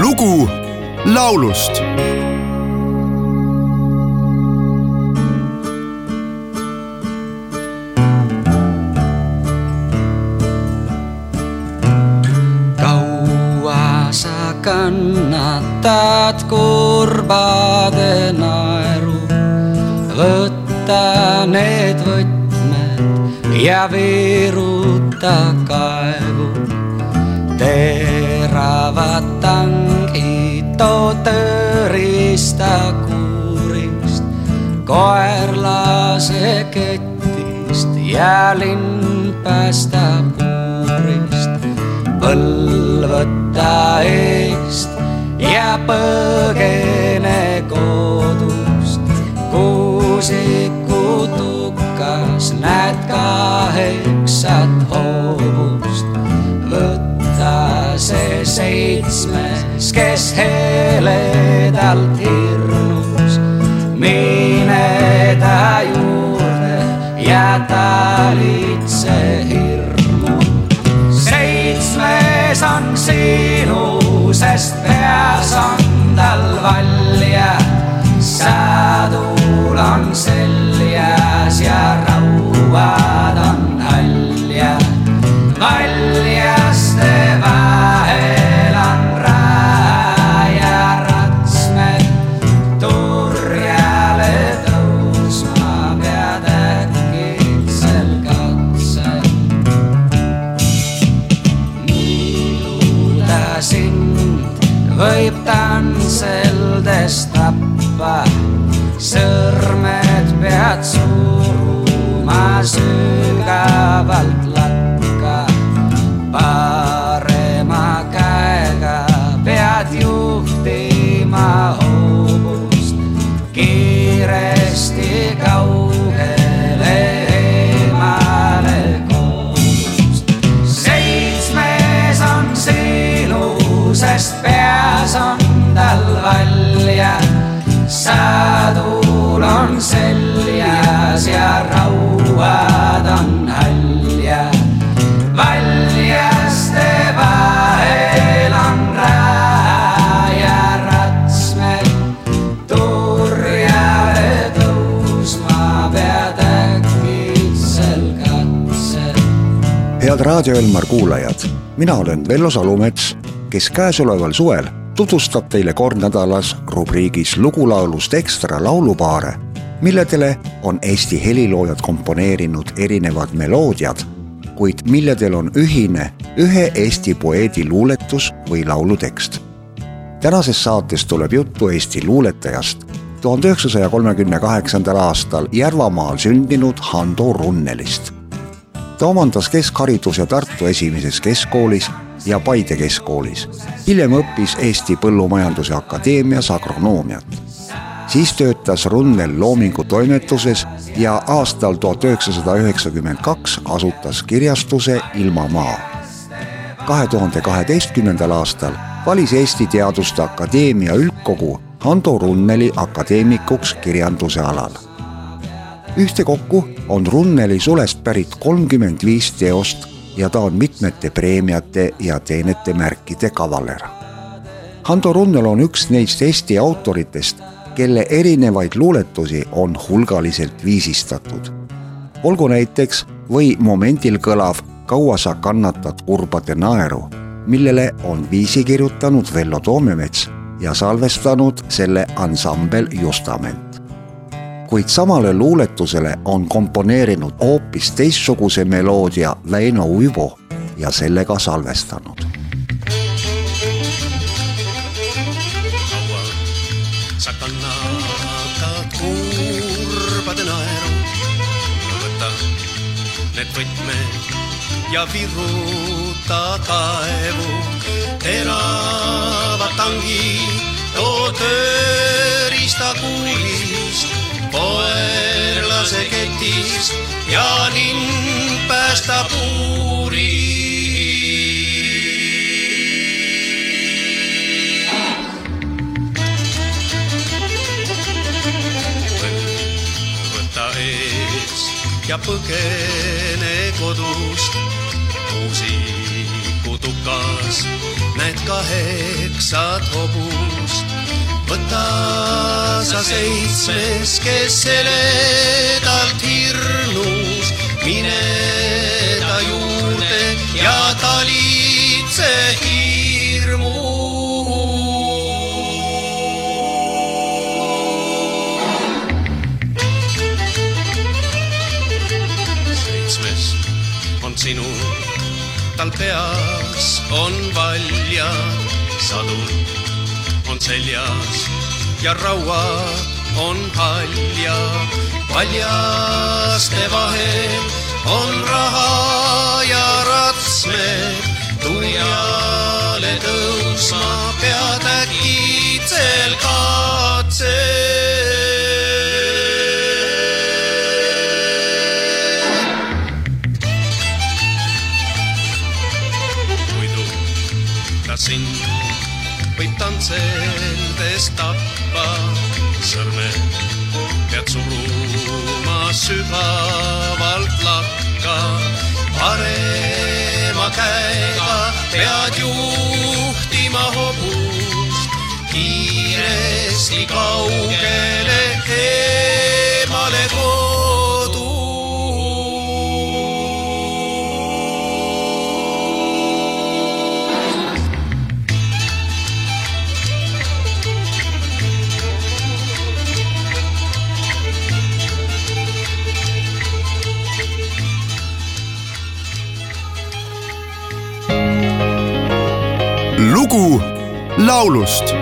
lugu laulust kaua sa kannatad kurbade naeru, võta need võtmed ja viruta kaevu. teravad tangid too tõrista kuurist, koer lase ketist ja linn päästab puurist. Põll võta eest ja põgene heledalt hirmus, mine ta juurde ja talitse hirmu seitsmes on sinu, sest peas on tal valjad, sadul on seljas ja rauad on haljad. valjaste Raadio Elmar kuulajad, mina olen Vello Salumets, kes käesoleval suvel tutvustab teile kord nädalas rubriigis Lugulaulust ekstra laulupaare, milledele on Eesti heliloojad komponeerinud erinevad meloodiad, kuid milledel on ühine ühe Eesti poeedi luuletus või laulutekst. tänases saates tuleb juttu Eesti luuletajast, tuhande üheksasaja kolmekümne kaheksandal aastal Järvamaal sündinud Hando Runnelist ta omandas keskhariduse Tartu Esimeses Keskkoolis ja Paide Keskkoolis. hiljem õppis Eesti Põllumajanduse Akadeemias agronoomiat. siis töötas Runnel Loomingu toimetuses ja aastal tuhat üheksasada üheksakümmend kaks asutas kirjastuse Ilmamaa. kahe tuhande kaheteistkümnendal aastal valis Eesti Teaduste Akadeemia üldkogu Hando Runneli akadeemikuks kirjanduse alal ühtekokku on Runneli sulest pärit kolmkümmend viis teost ja ta on mitmete preemiate ja teenete märkide kavaler. Hando Runnel on üks neist Eesti autoritest, kelle erinevaid luuletusi on hulgaliselt viisistatud. olgu näiteks või momendil kõlav Kaua sa kannatad kurbade naeru, millele on viisi kirjutanud Vello Toomemets ja salvestanud selle ansambel Justament kuid samale luuletusele on komponeerinud hoopis teistsuguse meloodia Väino Uibo ja selle ka salvestanud. sa kannatad kurbade naeru, võta need võtmed ja viruta kaevu, teravad tangid too tööriista kuulist koer lase ketist ja linn päästab uuri. võta ees ja põgene kodust, muusikutukas näed kaheksat hobust võta sa seitsmes, kes seledalt hirmus, mine ta juurde ja talitse hirmu. seitsmes on sinu, tal peas on valjad sadul on seljas ja rauad on haljad. paljaste vahel on raha ja ratsmed, tuljale tõusma pead äkitsel katse. muidu ta sind võib tantseldes tappa, sõrmed pead suruma sügavalt lakka. parema käega pead juhtima hobust kiiresti kaugele lugu laulust